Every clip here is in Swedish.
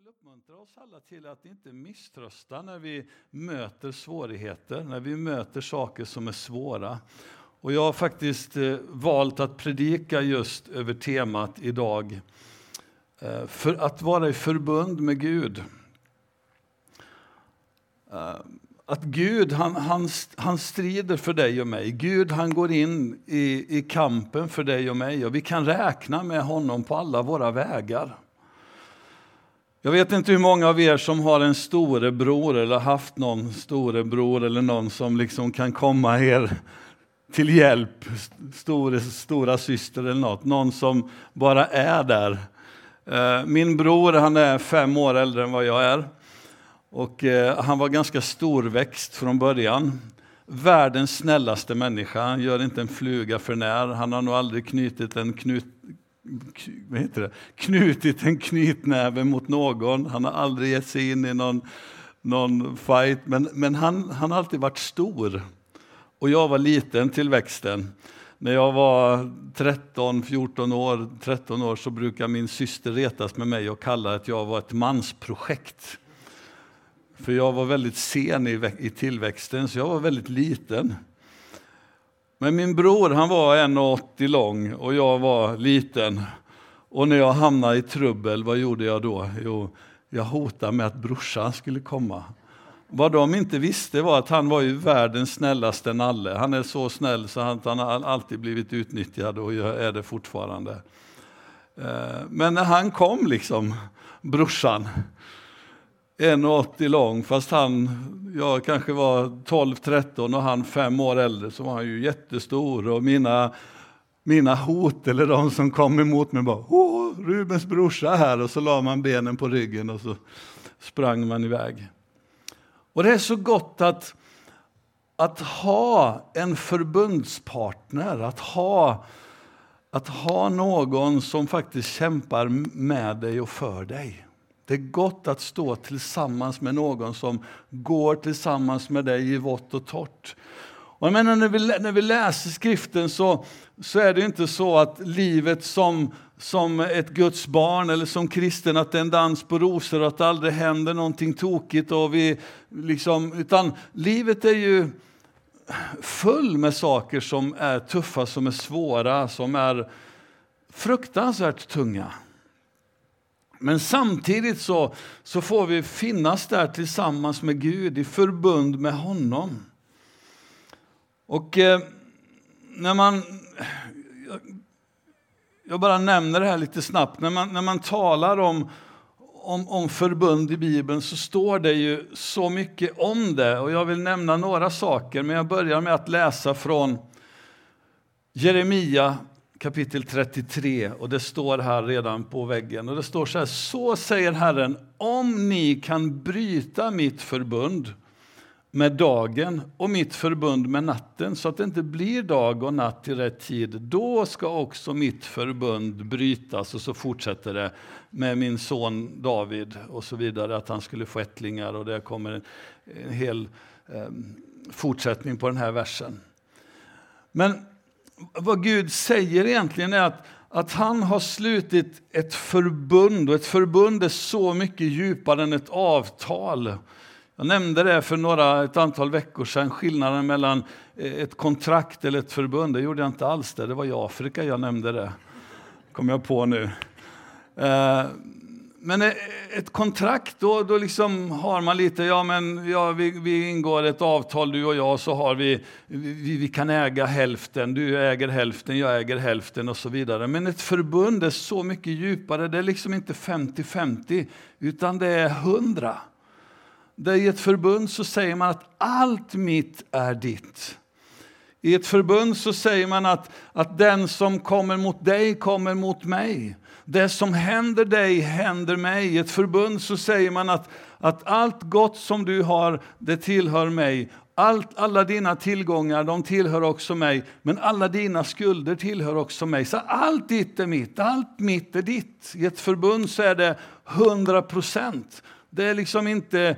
vill uppmuntra oss alla till att inte misströsta när vi möter svårigheter, när vi möter saker som är svåra. Och jag har faktiskt eh, valt att predika just över temat idag, eh, för att vara i förbund med Gud. Eh, att Gud han, han, han strider för dig och mig. Gud han går in i, i kampen för dig och mig och vi kan räkna med honom på alla våra vägar. Jag vet inte hur många av er som har en storebror eller haft någon storebror eller någon som liksom kan komma er till hjälp, store, stora syster eller något, någon som bara är där. Eh, min bror han är fem år äldre än vad jag är. Och eh, han var ganska storväxt från början. Världens snällaste människa, han gör inte en fluga för när. Han har nog aldrig knutit en knut, vad heter det? knutit en knytnäve mot någon. Han har aldrig gett sig in i någon, någon fight, men, men han, han har alltid varit stor. Och jag var liten till växten. När jag var 13, 14 år, 13 år så brukade min syster retas med mig och kalla att jag var ett mansprojekt. För jag var väldigt sen i, i tillväxten, så jag var väldigt liten. Men min bror han var 1,80 lång och jag var liten. Och när jag hamnade i trubbel, vad gjorde jag då? Jo, jag hotade med att brorsan skulle komma. Vad de inte visste var att han var ju världens snällaste nalle. Han är så snäll så att han har alltid blivit utnyttjad och är det fortfarande. Eh, men när han kom, liksom, brorsan, 1,80 lång, fast han, jag kanske var 12-13 och han fem år äldre, så var han ju jättestor. Och mina, mina hot, eller de som kom emot mig, bara Åh, Rubens brorsa här! Och så la man benen på ryggen och så sprang man iväg. Och det är så gott att, att ha en förbundspartner, att ha, att ha någon som faktiskt kämpar med dig och för dig. Det är gott att stå tillsammans med någon som går tillsammans med dig i vått och torrt. Och jag menar, när, vi, när vi läser skriften så, så är det inte så att livet som, som ett Guds barn eller som kristen, att det är en dans på rosor och att det aldrig händer någonting tokigt. Och vi, liksom, utan livet är ju full med saker som är tuffa, som är svåra, som är fruktansvärt tunga. Men samtidigt så, så får vi finnas där tillsammans med Gud, i förbund med honom. Och eh, när man... Jag bara nämner det här lite snabbt. När man, när man talar om, om, om förbund i Bibeln så står det ju så mycket om det. Och Jag vill nämna några saker, men jag börjar med att läsa från Jeremia kapitel 33 och det står här redan på väggen. Och det står så här, så säger Herren, om ni kan bryta mitt förbund med dagen och mitt förbund med natten så att det inte blir dag och natt i rätt tid, då ska också mitt förbund brytas. Och så fortsätter det med min son David och så vidare, att han skulle få ättlingar och det kommer en, en hel eh, fortsättning på den här versen. Men vad Gud säger egentligen är att, att han har slutit ett förbund och ett förbund är så mycket djupare än ett avtal. Jag nämnde det för några, ett antal veckor sedan, skillnaden mellan eh, ett kontrakt eller ett förbund. Det gjorde jag inte alls det, det var i Afrika jag nämnde det. kom jag på nu. Eh, men eh, ett kontrakt, då, då liksom har man lite, ja men ja, vi, vi ingår ett avtal du och jag, så har vi, vi, vi kan äga hälften, du äger hälften, jag äger hälften och så vidare. Men ett förbund är så mycket djupare, det är liksom inte 50-50, utan det är 100. Där I ett förbund så säger man att allt mitt är ditt. I ett förbund så säger man att, att den som kommer mot dig kommer mot mig. Det som händer dig händer mig. I ett förbund så säger man att, att allt gott som du har, det tillhör mig. Allt, alla dina tillgångar, de tillhör också mig. Men alla dina skulder tillhör också mig. Så allt ditt är mitt, allt mitt är ditt. I ett förbund så är det 100 procent. Det är liksom inte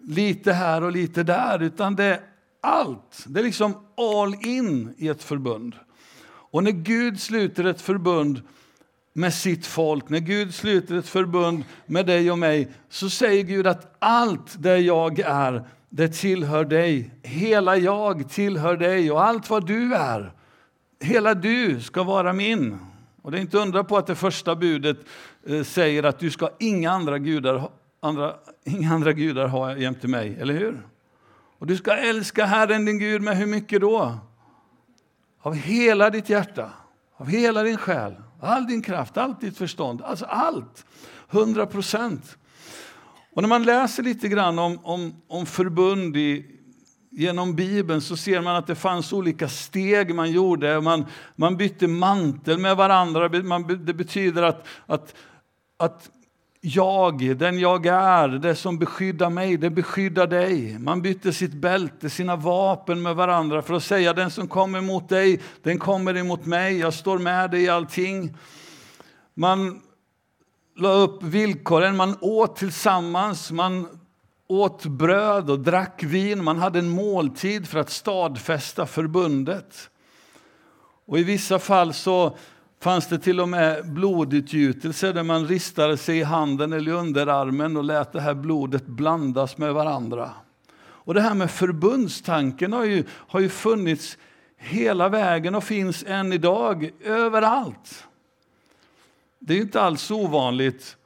lite här och lite där, utan det är allt. Det är liksom all in i ett förbund. Och när Gud sluter ett förbund med sitt folk, när Gud sluter ett förbund med dig och mig, så säger Gud att allt det jag är, det tillhör dig. Hela jag tillhör dig och allt vad du är, hela du ska vara min. Och det är inte undra på att det första budet eh, säger att du ska inga andra gudar, andra, inga andra gudar ha jämte mig, eller hur? Och du ska älska Herren din Gud med hur mycket då? Av hela ditt hjärta, av hela din själ, all din kraft, allt ditt förstånd. Alltså allt. 100 procent. Och när man läser lite grann om, om, om förbund i, genom Bibeln så ser man att det fanns olika steg man gjorde. Man, man bytte mantel med varandra. Man, det betyder att, att, att jag, den jag är, det som beskyddar mig, det beskyddar dig. Man bytte sitt bälte, sina vapen med varandra för att säga den som kommer mot dig, den kommer emot mig. Jag står med dig i allting. Man la upp villkoren, man åt tillsammans, man åt bröd och drack vin. Man hade en måltid för att stadfästa förbundet. Och I vissa fall så fanns det till och med blodutgjutelse där man ristade sig i handen eller underarmen och lät det här blodet blandas med varandra. Och Det här med förbundstanken har ju, har ju funnits hela vägen och finns än idag överallt. Det är inte alls ovanligt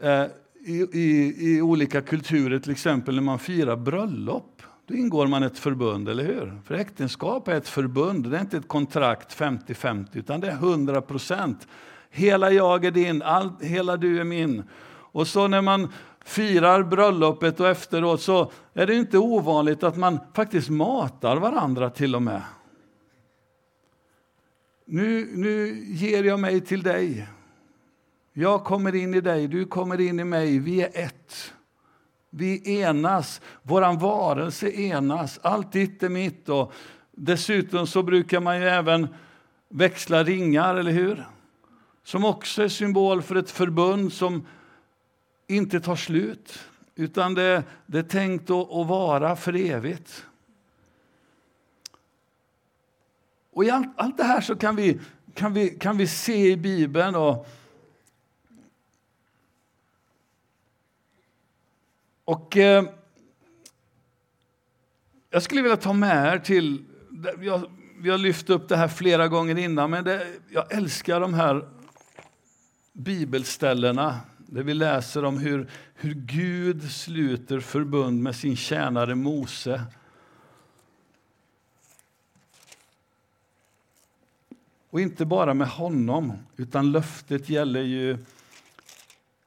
eh, i, i, i olika kulturer, till exempel när man firar bröllop. Då ingår man ett förbund, eller hur? För äktenskap är ett förbund, det är inte ett kontrakt 50-50, utan det är 100 procent. Hela jag är din, all, hela du är min. Och så när man firar bröllopet och efteråt så är det inte ovanligt att man faktiskt matar varandra till och med. Nu, nu ger jag mig till dig. Jag kommer in i dig, du kommer in i mig, vi är ett. Vi enas, vår varelse enas, allt ditt är mitt. Och dessutom så brukar man ju även växla ringar, eller hur? Som också är symbol för ett förbund som inte tar slut, utan det, det är tänkt att, att vara för evigt. Och i allt, allt det här så kan vi, kan, vi, kan vi se i Bibeln och Och eh, jag skulle vilja ta med er till, jag, vi har lyft upp det här flera gånger innan, men det, jag älskar de här bibelställena där vi läser om hur, hur Gud sluter förbund med sin tjänare Mose. Och inte bara med honom, utan löftet gäller ju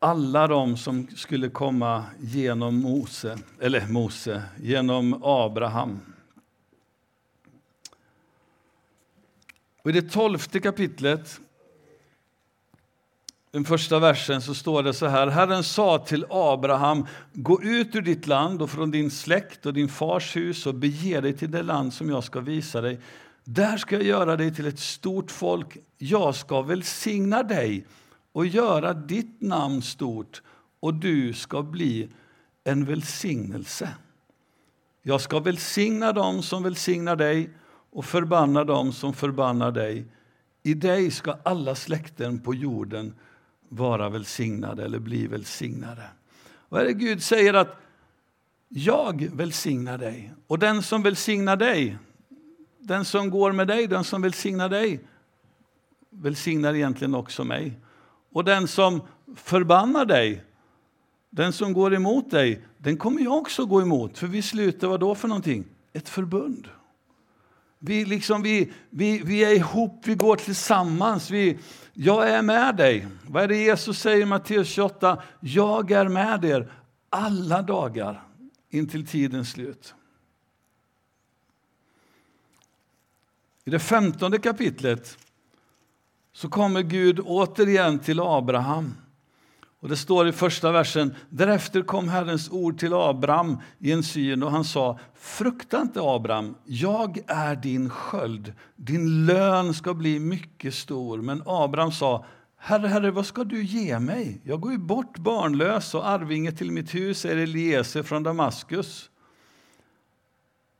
alla de som skulle komma genom Mose, eller Mose, genom Abraham. Och I det tolfte kapitlet, den första versen, så står det så här. Herren sa till Abraham, gå ut ur ditt land och från din släkt och din fars hus och bege dig till det land som jag ska visa dig. Där ska jag göra dig till ett stort folk. Jag ska välsigna dig och göra ditt namn stort och du ska bli en välsignelse. Jag ska välsigna dem som välsignar dig och förbanna dem som förbannar dig. I dig ska alla släkten på jorden vara välsignade eller bli välsignade. Vad är det Gud säger att jag välsignar dig och den som välsignar dig, den som går med dig, den som välsignar dig välsignar egentligen också mig. Och den som förbannar dig, den som går emot dig, den kommer jag också gå emot. För vi sluter vad då för någonting? Ett förbund. Vi, liksom, vi, vi, vi är ihop, vi går tillsammans. Vi, jag är med dig. Vad är det Jesus säger i Matteus 28? Jag är med er alla dagar intill tidens slut. I det femtonde kapitlet så kommer Gud återigen till Abraham. Och Det står i första versen, därefter kom Herrens ord till Abraham i en syn och han sa, frukta inte Abraham, jag är din sköld, din lön ska bli mycket stor. Men Abraham sa, Herre, herre, vad ska du ge mig? Jag går ju bort barnlös och arvinge till mitt hus är Eliezer från Damaskus.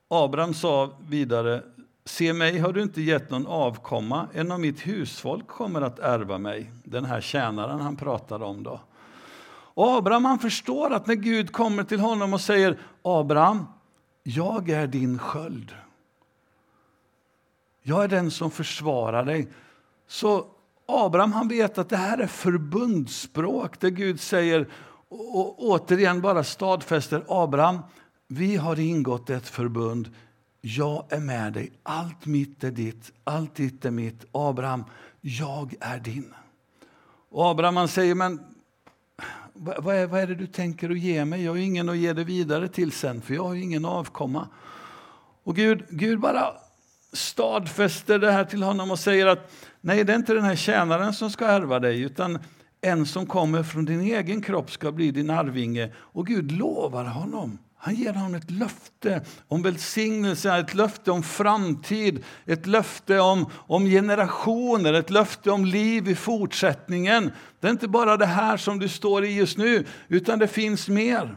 Abraham sa vidare, Se mig har du inte gett någon avkomma, en av mitt husfolk kommer att ärva mig. Den här tjänaren han pratade om då. Och Abraham han förstår att när Gud kommer till honom och säger Abraham, jag är din sköld. Jag är den som försvarar dig. Så Abraham han vet att det här är förbundsspråk där Gud säger och återigen bara stadfäster Abraham, vi har ingått ett förbund. Jag är med dig. Allt mitt är ditt, allt ditt är mitt. Abraham, jag är din. Och Abraham han säger, men vad är, vad är det du tänker att ge mig? Jag har ingen att ge det vidare till sen, för jag har ingen avkomma. Och Gud, Gud bara stadfäster det här till honom och säger att nej, det är inte den här tjänaren som ska ärva dig, utan en som kommer från din egen kropp ska bli din arvinge. Och Gud lovar honom. Han ger honom ett löfte om välsignelse, ett löfte om framtid, ett löfte om, om generationer, ett löfte om liv i fortsättningen. Det är inte bara det här som du står i just nu, utan det finns mer.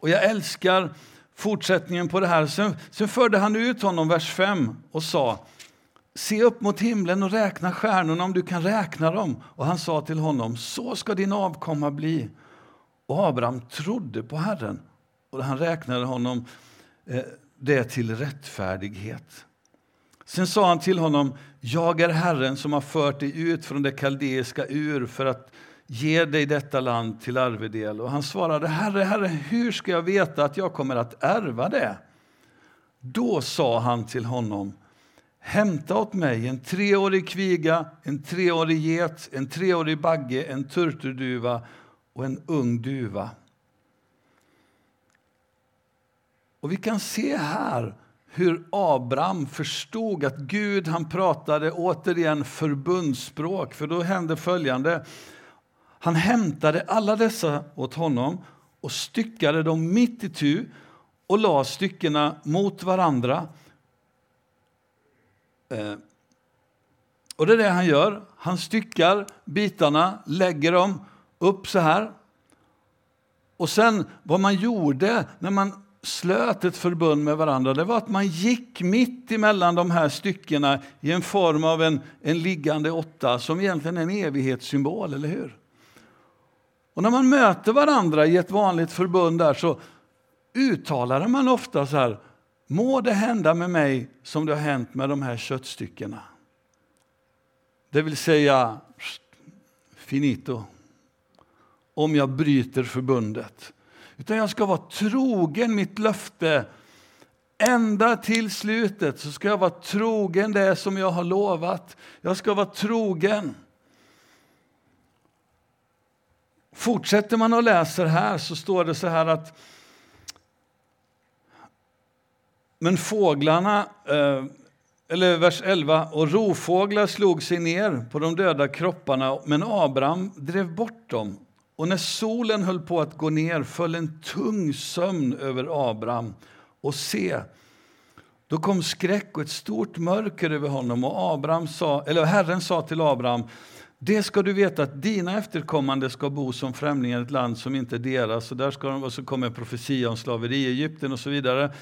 Och jag älskar fortsättningen på det här. Sen, sen förde han ut honom, vers 5, och sa Se upp mot himlen och räkna stjärnorna om du kan räkna dem. Och han sa till honom, så ska din avkomma bli. Och Abraham trodde på Herren och han räknade honom eh, det till rättfärdighet. Sen sa han till honom, jag är Herren som har fört dig ut från det kaldeiska ur för att ge dig detta land till arvedel. Och han svarade, Herre, Herre, hur ska jag veta att jag kommer att ärva det? Då sa han till honom, Hämta åt mig en treårig kviga, en treårig get, en treårig bagge, en turturduva och en ung duva. Och vi kan se här hur Abraham förstod att Gud han pratade återigen förbundsspråk. För då hände följande. Han hämtade alla dessa åt honom och styckade dem mitt i tu och la styckena mot varandra Eh, och det är det han gör. Han styckar bitarna, lägger dem upp så här. Och sen vad man gjorde när man slöt ett förbund med varandra, det var att man gick mitt emellan de här styckena i en form av en, en liggande åtta som egentligen är en evighetssymbol, eller hur? Och när man möter varandra i ett vanligt förbund där så uttalar man ofta så här Må det hända med mig som det har hänt med de här köttstyckena. Det vill säga, finito. Om jag bryter förbundet. Utan jag ska vara trogen mitt löfte. Ända till slutet så ska jag vara trogen det som jag har lovat. Jag ska vara trogen. Fortsätter man och läser här så står det så här att men fåglarna, eh, eller vers 11, och rovfåglar slog sig ner på de döda kropparna, men Abraham drev bort dem. Och när solen höll på att gå ner föll en tung sömn över Abraham. Och se, då kom skräck och ett stort mörker över honom. Och Abraham sa, eller Herren sa till Abraham, det ska du veta att dina efterkommande ska bo som främlingar i ett land som inte är deras. Och där ska de, och så kommer profetia om slaveri i Egypten och så vidare.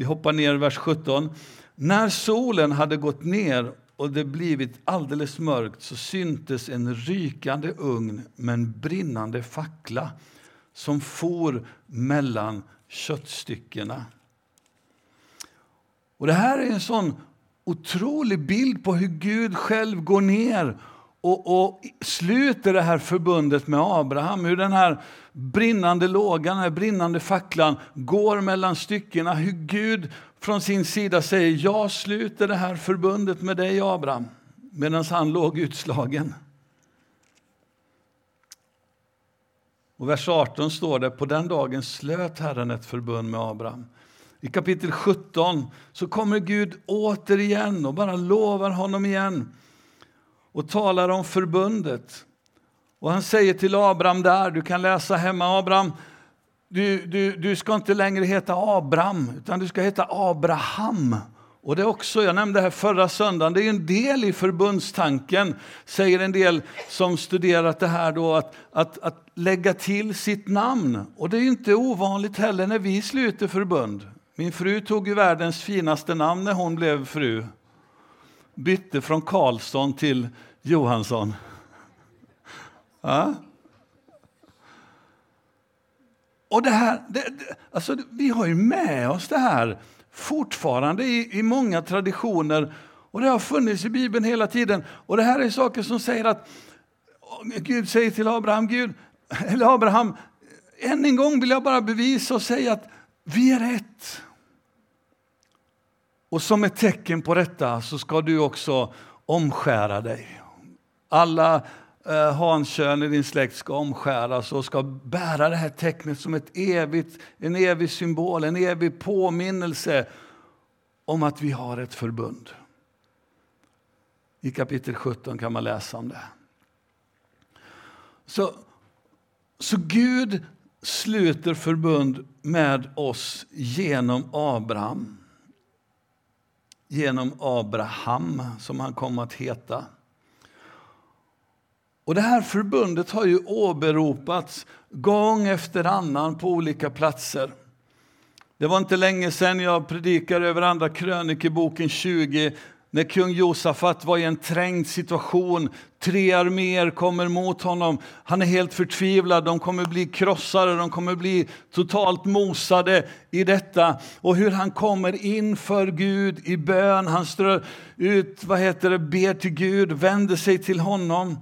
Vi hoppar ner vers 17. När solen hade gått ner och det blivit alldeles mörkt så syntes en rykande ugn med en brinnande fackla som for mellan köttstyckena. Och det här är en sån otrolig bild på hur Gud själv går ner och, och sluter det här förbundet med Abraham. Hur den här brinnande lågan, den här brinnande facklan går mellan styckena. Hur Gud från sin sida säger, jag sluter det här förbundet med dig Abraham. Medan han låg utslagen. Och vers 18 står det, på den dagen slöt Herren ett förbund med Abraham. I kapitel 17 så kommer Gud återigen och bara lovar honom igen och talar om förbundet. Och han säger till Abraham där, du kan läsa hemma Abraham, du, du, du ska inte längre heta Abraham, utan du ska heta Abraham. Och det också, jag nämnde här förra söndagen, det är en del i förbundstanken, säger en del som studerat det här då, att, att, att lägga till sitt namn. Och det är inte ovanligt heller när vi sluter förbund. Min fru tog ju världens finaste namn när hon blev fru. Bytte från Karlsson till Johansson. Ja. Och det här, det, alltså, vi har ju med oss det här fortfarande i, i många traditioner. Och det har funnits i Bibeln hela tiden. Och det här är saker som säger att Gud säger till Abraham, Gud, eller Abraham, än en gång vill jag bara bevisa och säga att vi är ett. Och som ett tecken på detta så ska du också omskära dig. Alla eh, hankön i din släkt ska omskäras och ska bära det här tecknet som ett evigt, en evig symbol, en evig påminnelse om att vi har ett förbund. I kapitel 17 kan man läsa om det. Så, så Gud sluter förbund med oss genom Abraham. Genom Abraham, som han kom att heta. Och Det här förbundet har ju åberopats gång efter annan på olika platser. Det var inte länge sedan jag predikade över Andra krönikeboken 20 när kung Josafat var i en trängd situation. Tre arméer kommer mot honom. Han är helt förtvivlad. De kommer bli krossade, de kommer bli totalt mosade i detta. Och hur han kommer inför Gud i bön. Han strör ut, vad heter det, ber till Gud, vänder sig till honom.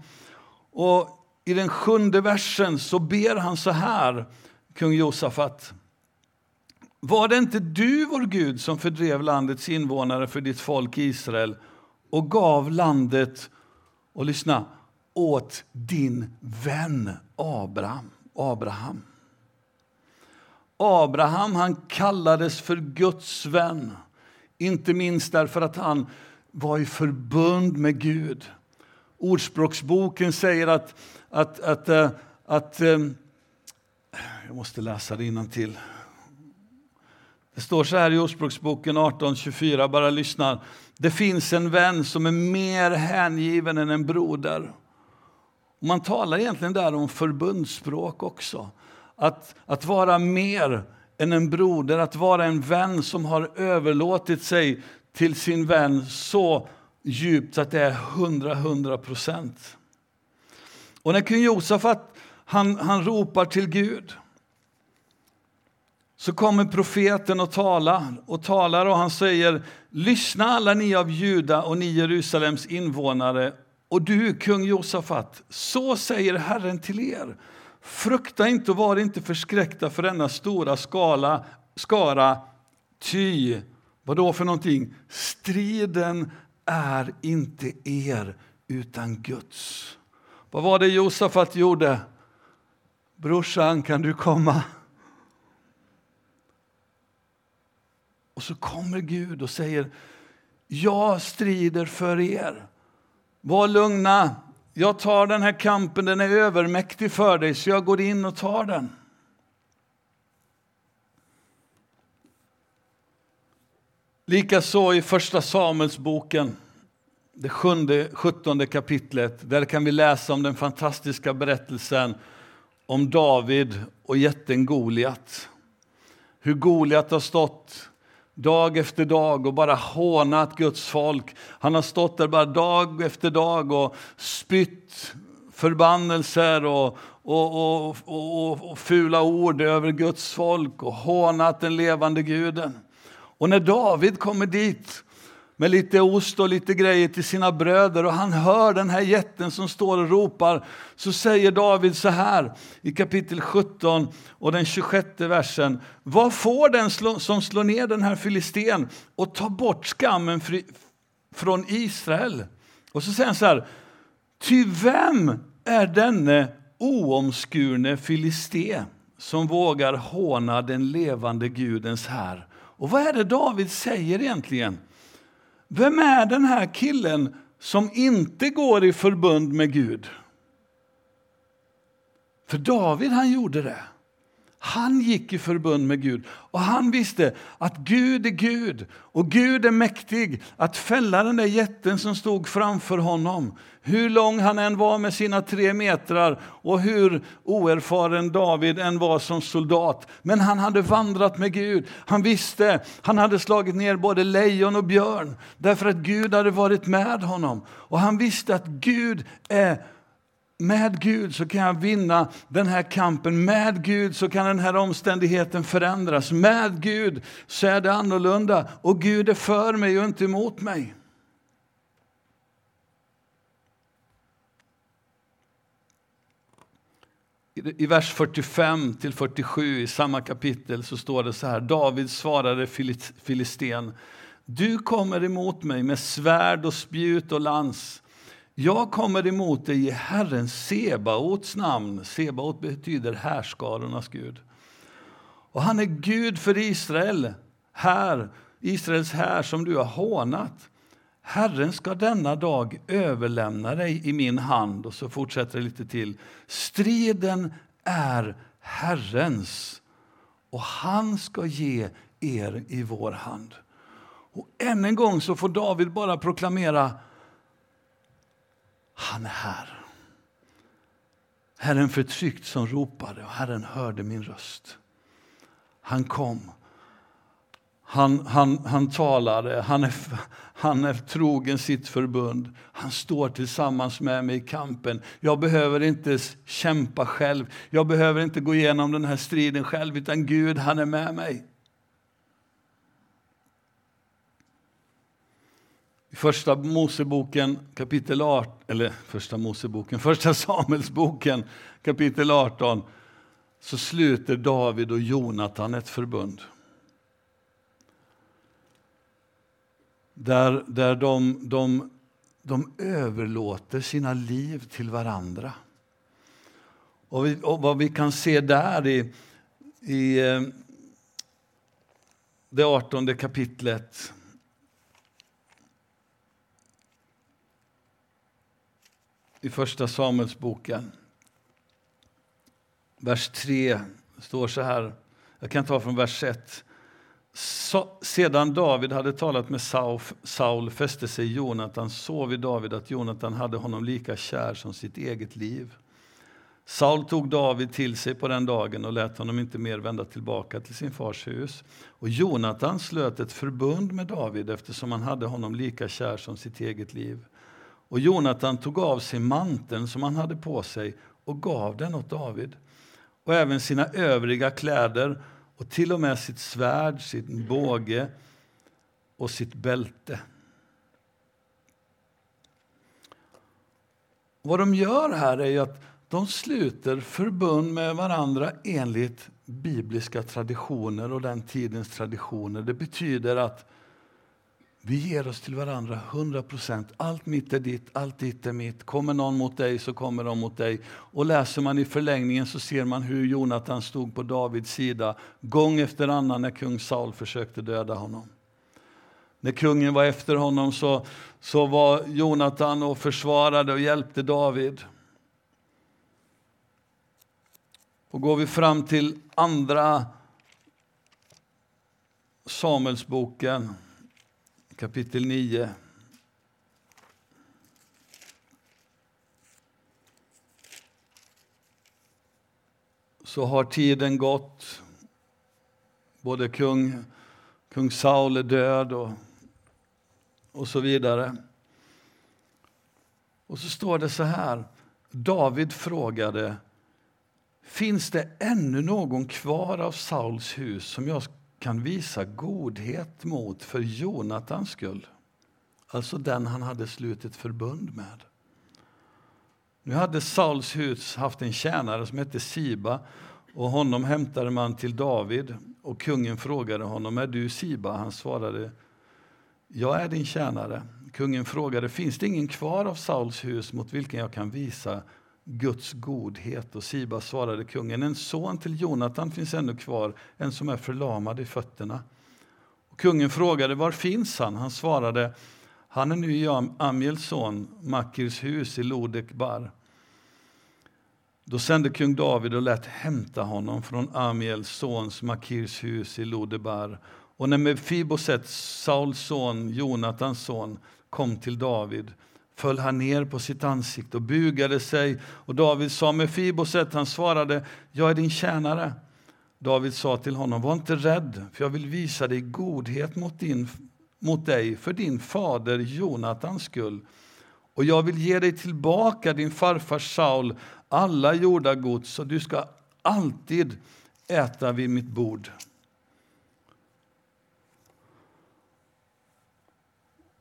Och i den sjunde versen så ber han så här, kung Josafat. Var det inte du, vår Gud, som fördrev landets invånare för ditt folk Israel och gav landet, och lyssna, åt din vän Abraham? Abraham. Abraham han kallades för Guds vän, inte minst därför att han var i förbund med Gud. Ordspråksboken säger att, att, att, eh, att, att jag måste läsa det till. Det står så här i Ordspråksboken 18.24, bara lyssna. Det finns en vän som är mer hängiven än en broder. Man talar egentligen där om förbundsspråk också. Att, att vara mer än en broder, att vara en vän som har överlåtit sig till sin vän så djupt att det är hundra, hundra procent. Och när kung Josafat han, han ropar till Gud så kommer profeten och talar och talar och han säger Lyssna alla ni av Juda och ni Jerusalems invånare och du, kung Josafat, så säger Herren till er. Frukta inte och var inte förskräckta för denna stora skala, skara, ty, vad då för någonting? Striden är inte er, utan Guds. Vad var det Josafat gjorde? Brorsan, kan du komma? Och så kommer Gud och säger, jag strider för er. Var lugna, jag tar den här kampen, den är övermäktig för dig, så jag går in och tar den. Likaså i Första Samuelsboken, det sjunde, sjuttonde kapitlet, där kan vi läsa om den fantastiska berättelsen om David och jätten Goliat. Hur Goliat har stått dag efter dag och bara hånat Guds folk. Han har stått där bara dag efter dag och spytt förbannelser och, och, och, och, och fula ord över Guds folk och hånat den levande guden. Och när David kommer dit med lite ost och lite grejer till sina bröder och han hör den här jätten som står och ropar så säger David så här i kapitel 17 och den 26 versen. Vad får den som slår ner den här filisten och tar bort skammen från Israel? Och så säger han så här. Ty vem är denne oomskurne filisté som vågar håna den levande Gudens här? Och vad är det David säger egentligen? Vem är den här killen som inte går i förbund med Gud? För David han gjorde det. Han gick i förbund med Gud och han visste att Gud är Gud och Gud är mäktig att fälla den där jätten som stod framför honom. Hur lång han än var med sina tre metrar och hur oerfaren David än var som soldat. Men han hade vandrat med Gud. Han visste, han hade slagit ner både lejon och björn därför att Gud hade varit med honom. Och han visste att Gud är med Gud så kan jag vinna den här kampen. Med Gud så kan den här omständigheten förändras. Med Gud så är det annorlunda. Och Gud är för mig och inte emot mig. I vers 45 till 47 i samma kapitel så står det så här. David svarade filisten. Du kommer emot mig med svärd och spjut och lans jag kommer emot dig i Herren Sebaots namn. Sebaot betyder härskarornas Gud. Och han är Gud för Israel, här, Israels här som du har hånat. Herren ska denna dag överlämna dig i min hand. Och så fortsätter det lite till. Striden är Herrens och han ska ge er i vår hand. Och än en gång så får David bara proklamera han är här. Herren förtryckt som ropade och Herren hörde min röst. Han kom. Han, han, han talade, han är, han är trogen sitt förbund. Han står tillsammans med mig i kampen. Jag behöver inte kämpa själv. Jag behöver inte gå igenom den här striden själv, utan Gud han är med mig. Första Moseboken kapitel 18, eller första Moseboken, första Samuelsboken kapitel 18 så sluter David och Jonatan ett förbund. Där, där de, de, de överlåter sina liv till varandra. Och, vi, och vad vi kan se där i, i eh, det artonde kapitlet i Första Samuelsboken. Vers 3 står så här, jag kan ta från vers 1. sedan David hade talat med Saul, Saul fäste sig Jonatan så vid David att Jonatan hade honom lika kär som sitt eget liv. Saul tog David till sig på den dagen och lät honom inte mer vända tillbaka till sin fars hus. Och Jonatan slöt ett förbund med David eftersom han hade honom lika kär som sitt eget liv. Och Jonatan tog av sig manteln som han hade på sig och gav den åt David. Och även sina övriga kläder och till och med sitt svärd, sin båge och sitt bälte. Vad de gör här är att de sluter förbund med varandra enligt bibliska traditioner och den tidens traditioner. Det betyder att vi ger oss till varandra 100 procent. Allt mitt är ditt, allt ditt är mitt. Kommer någon mot dig så kommer de mot dig. Och läser man i förlängningen så ser man hur Jonatan stod på Davids sida gång efter annan när kung Saul försökte döda honom. När kungen var efter honom så, så var Jonatan och försvarade och hjälpte David. Och går vi fram till andra Samuelsboken kapitel 9. Så har tiden gått. Både kung, kung Saul är död och, och så vidare. Och så står det så här. David frågade Finns det ännu någon kvar av Sauls hus som jag kan visa godhet mot för Jonatans skull. Alltså den han hade slutit förbund med. Nu hade Sauls hus haft en tjänare som hette Siba och honom hämtade man till David och kungen frågade honom, är du Siba? Han svarade, jag är din tjänare. Kungen frågade, finns det ingen kvar av Sauls hus mot vilken jag kan visa Guds godhet. Och Siba svarade kungen, en son till Jonatan finns ännu kvar, en som är förlamad i fötterna. Och kungen frågade, var finns han? Han svarade, han är nu i Amiels son Makirs hus i Lodekbar. Då sände kung David och lät hämta honom från Amiels sons Makirs hus i Lodebar. Och när Mefiboset, Sauls son, Jonatans son, kom till David föll han ner på sitt ansikte och bugade sig. Och David sa Mefiboset, han svarade, jag är din tjänare. David sa till honom, var inte rädd, för jag vill visa dig godhet mot, din, mot dig för din fader Jonatans skull. Och jag vill ge dig tillbaka din farfar Saul alla jordagods, och du ska alltid äta vid mitt bord.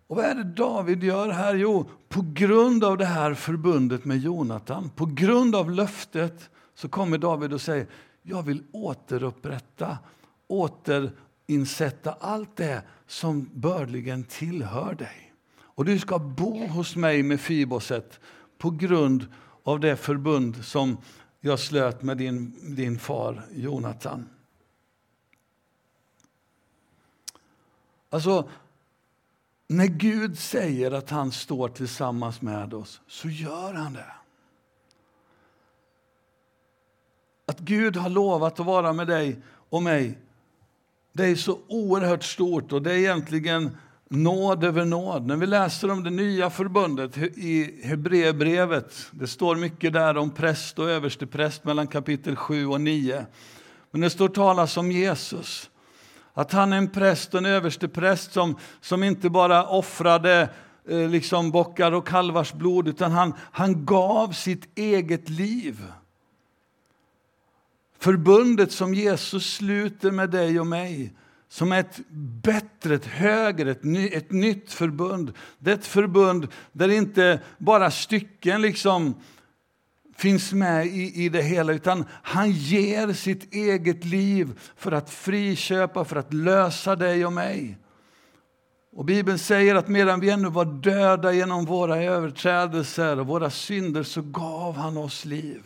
Och vad är det David gör här? Jo, på grund av det här förbundet med Jonatan, på grund av löftet, så kommer David och säger jag vill återupprätta, återinsätta allt det som bördligen tillhör dig. Och du ska bo hos mig med Fiboset på grund av det förbund som jag slöt med din, din far Jonatan. Alltså, när Gud säger att han står tillsammans med oss, så gör han det. Att Gud har lovat att vara med dig och mig, det är så oerhört stort och det är egentligen nåd över nåd. När vi läser om det nya förbundet i Hebreerbrevet, det står mycket där om präst och överstepräst mellan kapitel 7 och 9. Men det står talas om Jesus. Att han är en präst och en överstepräst som, som inte bara offrade eh, liksom bockar och kalvars blod, utan han, han gav sitt eget liv. Förbundet som Jesus sluter med dig och mig, som är ett bättre, ett högre, ett, ny, ett nytt förbund. Det är ett förbund där inte bara stycken liksom finns med i, i det hela, utan han ger sitt eget liv för att friköpa, för att lösa dig och mig. Och Bibeln säger att medan vi ännu var döda genom våra överträdelser och våra synder så gav han oss liv.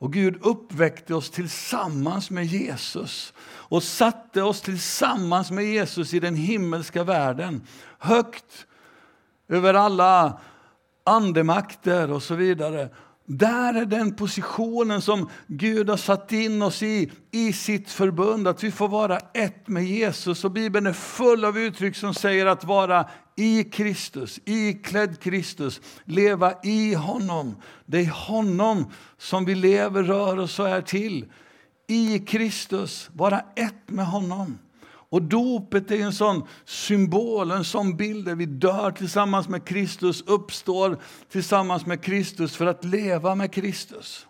Och Gud uppväckte oss tillsammans med Jesus och satte oss tillsammans med Jesus i den himmelska världen. Högt över alla andemakter och så vidare. Där är den positionen som Gud har satt in oss i, i sitt förbund, att vi får vara ett med Jesus. Och Bibeln är full av uttryck som säger att vara i Kristus, iklädd Kristus, leva i honom. Det är honom som vi lever, rör oss och är till. I Kristus, vara ett med honom. Och dopet är en sån symbol, en sån bild där vi dör tillsammans med Kristus, uppstår tillsammans med Kristus för att leva med Kristus.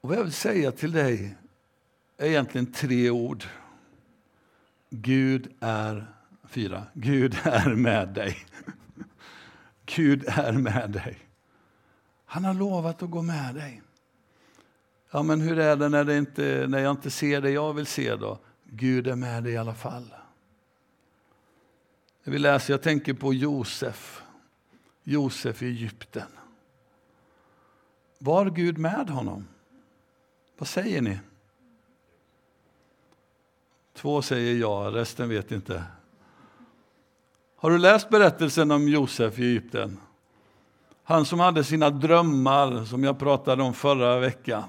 Och vad jag vill säga till dig är egentligen tre ord. Gud är, fyra, Gud är med dig. Gud är med dig. Han har lovat att gå med dig. Ja, men hur är det när, det inte, när jag inte ser det jag vill se då? Gud är med dig i alla fall. Vi läser, jag tänker på Josef. Josef i Egypten. Var Gud med honom? Vad säger ni? Två säger ja, resten vet inte. Har du läst berättelsen om Josef i Egypten? Han som hade sina drömmar, som jag pratade om förra veckan.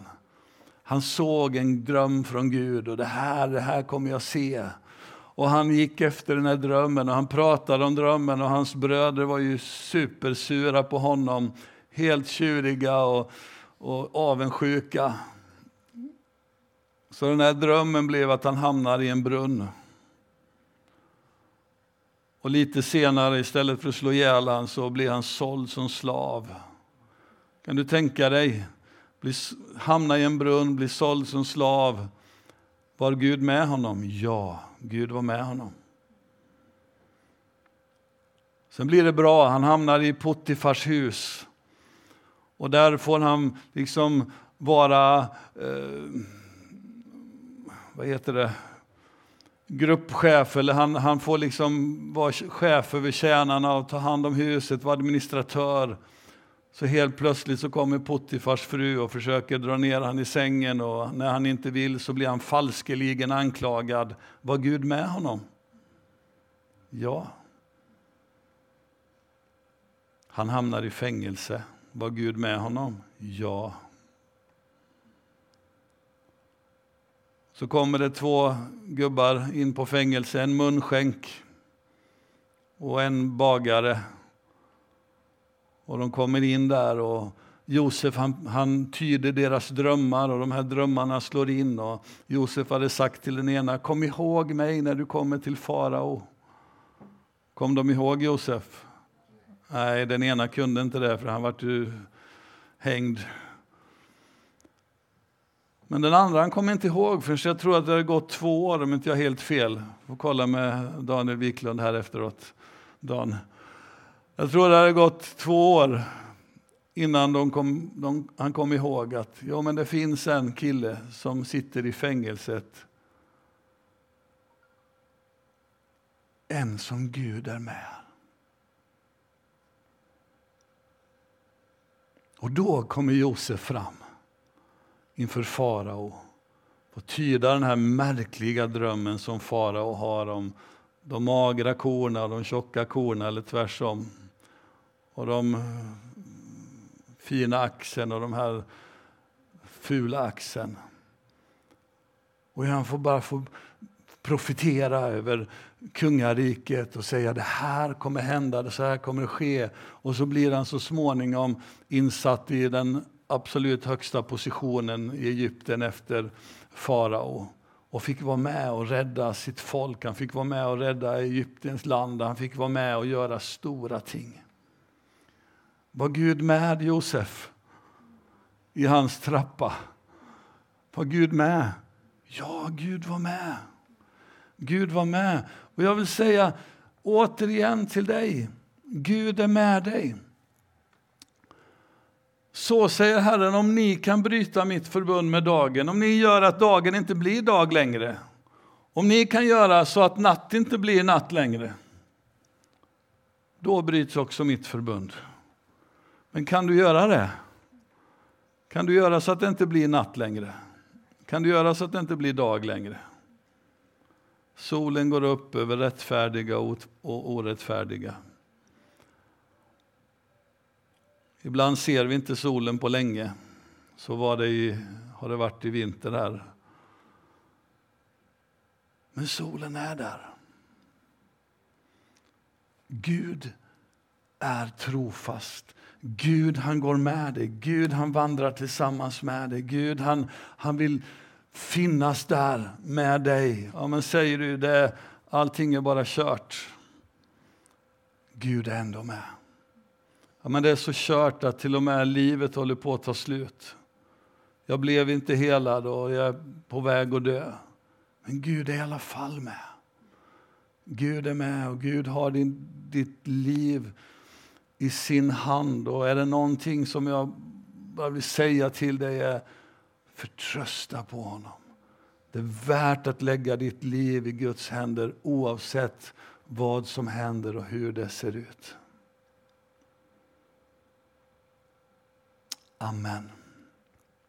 Han såg en dröm från Gud och det här, det här kommer jag se. Och han gick efter den här drömmen och han pratade om drömmen och hans bröder var ju supersura på honom. Helt tjuriga och, och avundsjuka. Så den här drömmen blev att han hamnade i en brunn. Och lite senare, istället för att slå ihjäl han, så blir han såld som slav. Kan du tänka dig? Bli, hamna i en brunn, bli såld som slav. Var Gud med honom? Ja, Gud var med honom. Sen blir det bra, han hamnar i Puttifars hus. Och där får han liksom vara, eh, vad heter det, gruppchef, eller han, han får liksom vara chef över tjänarna och ta hand om huset, vara administratör. Så helt plötsligt så kommer Puttifars fru och försöker dra ner han i sängen och när han inte vill så blir han falskeligen anklagad. Var Gud med honom? Ja. Han hamnar i fängelse. Var Gud med honom? Ja. Så kommer det två gubbar in på fängelse, en munskänk och en bagare. Och de kommer in där och Josef han, han tyder deras drömmar och de här drömmarna slår in. Och Josef hade sagt till den ena, kom ihåg mig när du kommer till farao. Kom de ihåg Josef? Nej, den ena kunde inte det för han var ju hängd. Men den andra han kom inte ihåg för jag tror att det har gått två år om inte jag helt fel. Får kolla med Daniel Wiklund här efteråt. Dan. Jag tror det har gått två år innan de kom, de, han kom ihåg att ja, men det finns en kille som sitter i fängelset. En som Gud är med. Och då kommer Josef fram inför farao och tyda den här märkliga drömmen som farao har om de magra korna och de tjocka korna, eller tvärsom. Och de eh, fina axeln och de här fula axeln. Och han får bara få profetera över kungariket och säga det här kommer hända, så här kommer det ske. Och så blir han så småningom insatt i den absolut högsta positionen i Egypten efter farao och fick vara med och rädda sitt folk. Han fick vara med och rädda Egyptens land. Han fick vara med och göra stora ting. Var Gud med Josef i hans trappa? Var Gud med? Ja, Gud var med. Gud var med. Och jag vill säga återigen till dig, Gud är med dig. Så säger Herren, om ni kan bryta mitt förbund med dagen, om ni gör att dagen inte blir dag längre, om ni kan göra så att natt inte blir natt längre, då bryts också mitt förbund. Men kan du göra det? Kan du göra så att det inte blir natt längre? Kan du göra så att det inte blir dag längre? Solen går upp över rättfärdiga och orättfärdiga. Ibland ser vi inte solen på länge. Så var det i, har det varit i vinter här. Men solen är där. Gud är trofast. Gud han går med dig, Gud han vandrar tillsammans med dig. Gud han, han vill finnas där med dig. Ja, men säger du det, allting är bara kört. Gud är ändå med. Ja, men det är så kört att till och med livet håller på att ta slut. Jag blev inte helad och jag är på väg att dö. Men Gud är i alla fall med. Gud är med och Gud har din, ditt liv i sin hand. Och är det någonting som jag bara vill säga till dig är förtrösta på honom. Det är värt att lägga ditt liv i Guds händer oavsett vad som händer och hur det ser ut. Amen.